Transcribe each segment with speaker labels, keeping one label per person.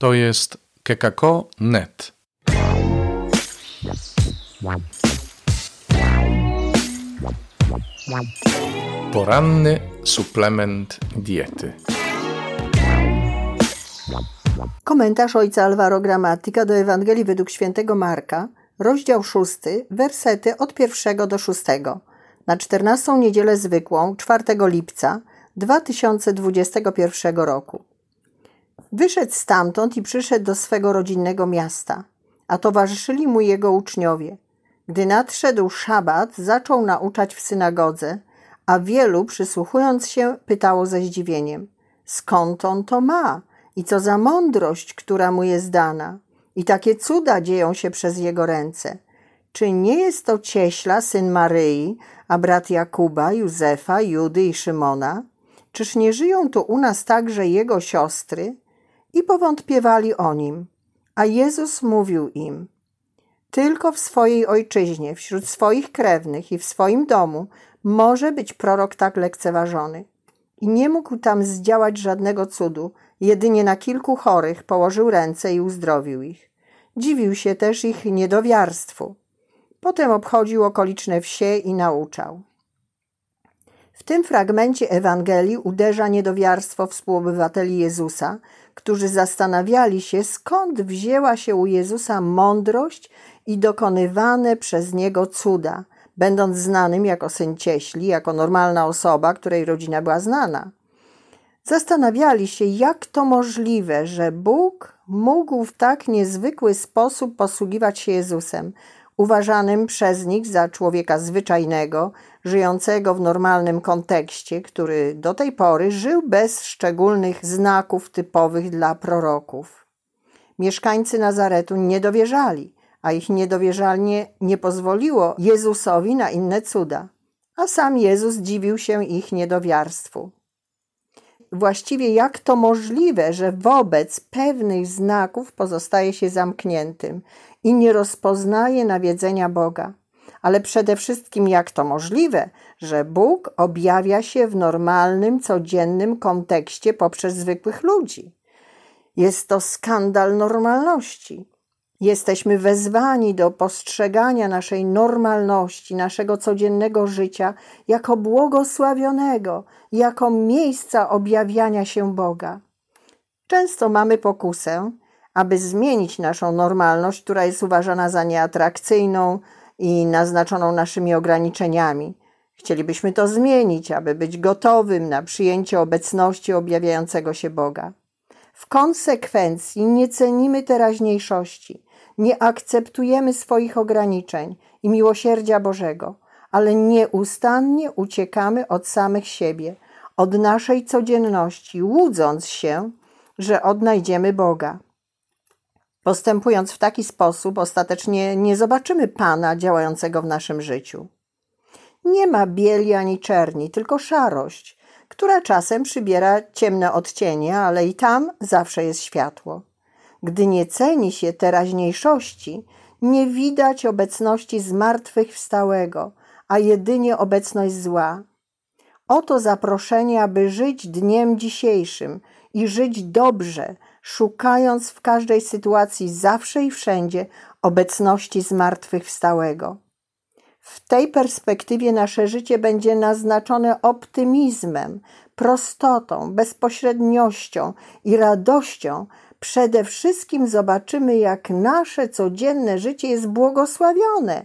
Speaker 1: To jest kekako.net. Poranny suplement diety.
Speaker 2: Komentarz ojca Alvaro Gramatyka do Ewangelii według świętego Marka, rozdział 6, wersety od pierwszego do szóstego. Na 14 niedzielę zwykłą, 4 lipca 2021 roku. Wyszedł stamtąd i przyszedł do swego rodzinnego miasta, a towarzyszyli mu jego uczniowie. Gdy nadszedł szabat, zaczął nauczać w synagodze, a wielu, przysłuchując się, pytało ze zdziwieniem: Skąd on to ma? I co za mądrość, która mu jest dana? I takie cuda dzieją się przez jego ręce. Czy nie jest to cieśla, syn Maryi, a brat Jakuba, Józefa, Judy i Szymona? Czyż nie żyją tu u nas także jego siostry? I powątpiewali o nim. A Jezus mówił im: Tylko w swojej ojczyźnie, wśród swoich krewnych i w swoim domu może być prorok tak lekceważony. I nie mógł tam zdziałać żadnego cudu, jedynie na kilku chorych położył ręce i uzdrowił ich. Dziwił się też ich niedowiarstwu. Potem obchodził okoliczne wsie i nauczał. W tym fragmencie Ewangelii uderza niedowiarstwo współobywateli Jezusa, którzy zastanawiali się, skąd wzięła się u Jezusa mądrość i dokonywane przez niego cuda, będąc znanym jako syn cieśli, jako normalna osoba, której rodzina była znana. Zastanawiali się, jak to możliwe, że Bóg mógł w tak niezwykły sposób posługiwać się Jezusem, uważanym przez nich za człowieka zwyczajnego, żyjącego w normalnym kontekście, który do tej pory żył bez szczególnych znaków typowych dla proroków. Mieszkańcy Nazaretu nie dowierzali, a ich niedowierzalnie nie pozwoliło Jezusowi na inne cuda, a sam Jezus dziwił się ich niedowiarstwu. Właściwie jak to możliwe, że wobec pewnych znaków pozostaje się zamkniętym i nie rozpoznaje nawiedzenia Boga? ale przede wszystkim jak to możliwe, że Bóg objawia się w normalnym, codziennym kontekście poprzez zwykłych ludzi. Jest to skandal normalności. Jesteśmy wezwani do postrzegania naszej normalności, naszego codziennego życia jako błogosławionego, jako miejsca objawiania się Boga. Często mamy pokusę, aby zmienić naszą normalność, która jest uważana za nieatrakcyjną, i naznaczoną naszymi ograniczeniami. Chcielibyśmy to zmienić, aby być gotowym na przyjęcie obecności objawiającego się Boga. W konsekwencji nie cenimy teraźniejszości, nie akceptujemy swoich ograniczeń i miłosierdzia Bożego, ale nieustannie uciekamy od samych siebie, od naszej codzienności, łudząc się, że odnajdziemy Boga. Postępując w taki sposób, ostatecznie nie zobaczymy Pana działającego w naszym życiu. Nie ma bieli ani czerni, tylko szarość, która czasem przybiera ciemne odcienie, ale i tam zawsze jest światło. Gdy nie ceni się teraźniejszości, nie widać obecności zmartwychwstałego, a jedynie obecność zła. Oto zaproszenie, aby żyć dniem dzisiejszym i żyć dobrze, szukając w każdej sytuacji zawsze i wszędzie obecności zmartwychwstałego. W tej perspektywie nasze życie będzie naznaczone optymizmem, prostotą, bezpośredniością i radością. Przede wszystkim zobaczymy, jak nasze codzienne życie jest błogosławione,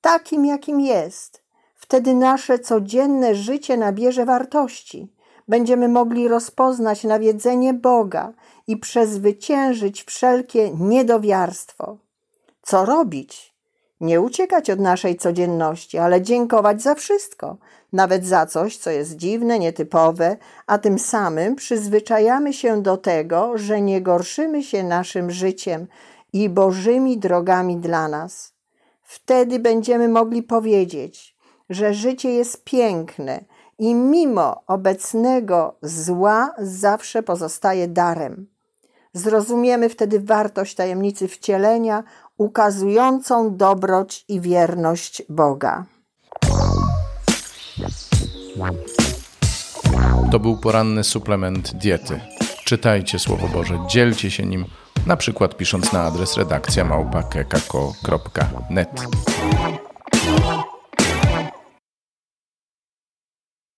Speaker 2: takim jakim jest. Wtedy nasze codzienne życie nabierze wartości. Będziemy mogli rozpoznać nawiedzenie Boga i przezwyciężyć wszelkie niedowiarstwo. Co robić? Nie uciekać od naszej codzienności, ale dziękować za wszystko, nawet za coś, co jest dziwne, nietypowe, a tym samym przyzwyczajamy się do tego, że nie gorszymy się naszym życiem i Bożymi drogami dla nas. Wtedy będziemy mogli powiedzieć, że życie jest piękne i mimo obecnego zła zawsze pozostaje darem. Zrozumiemy wtedy wartość tajemnicy wcielenia, ukazującą dobroć i wierność Boga.
Speaker 1: To był poranny suplement diety. Czytajcie Słowo Boże, dzielcie się nim, na przykład pisząc na adres redakcja małpa.kekako.net.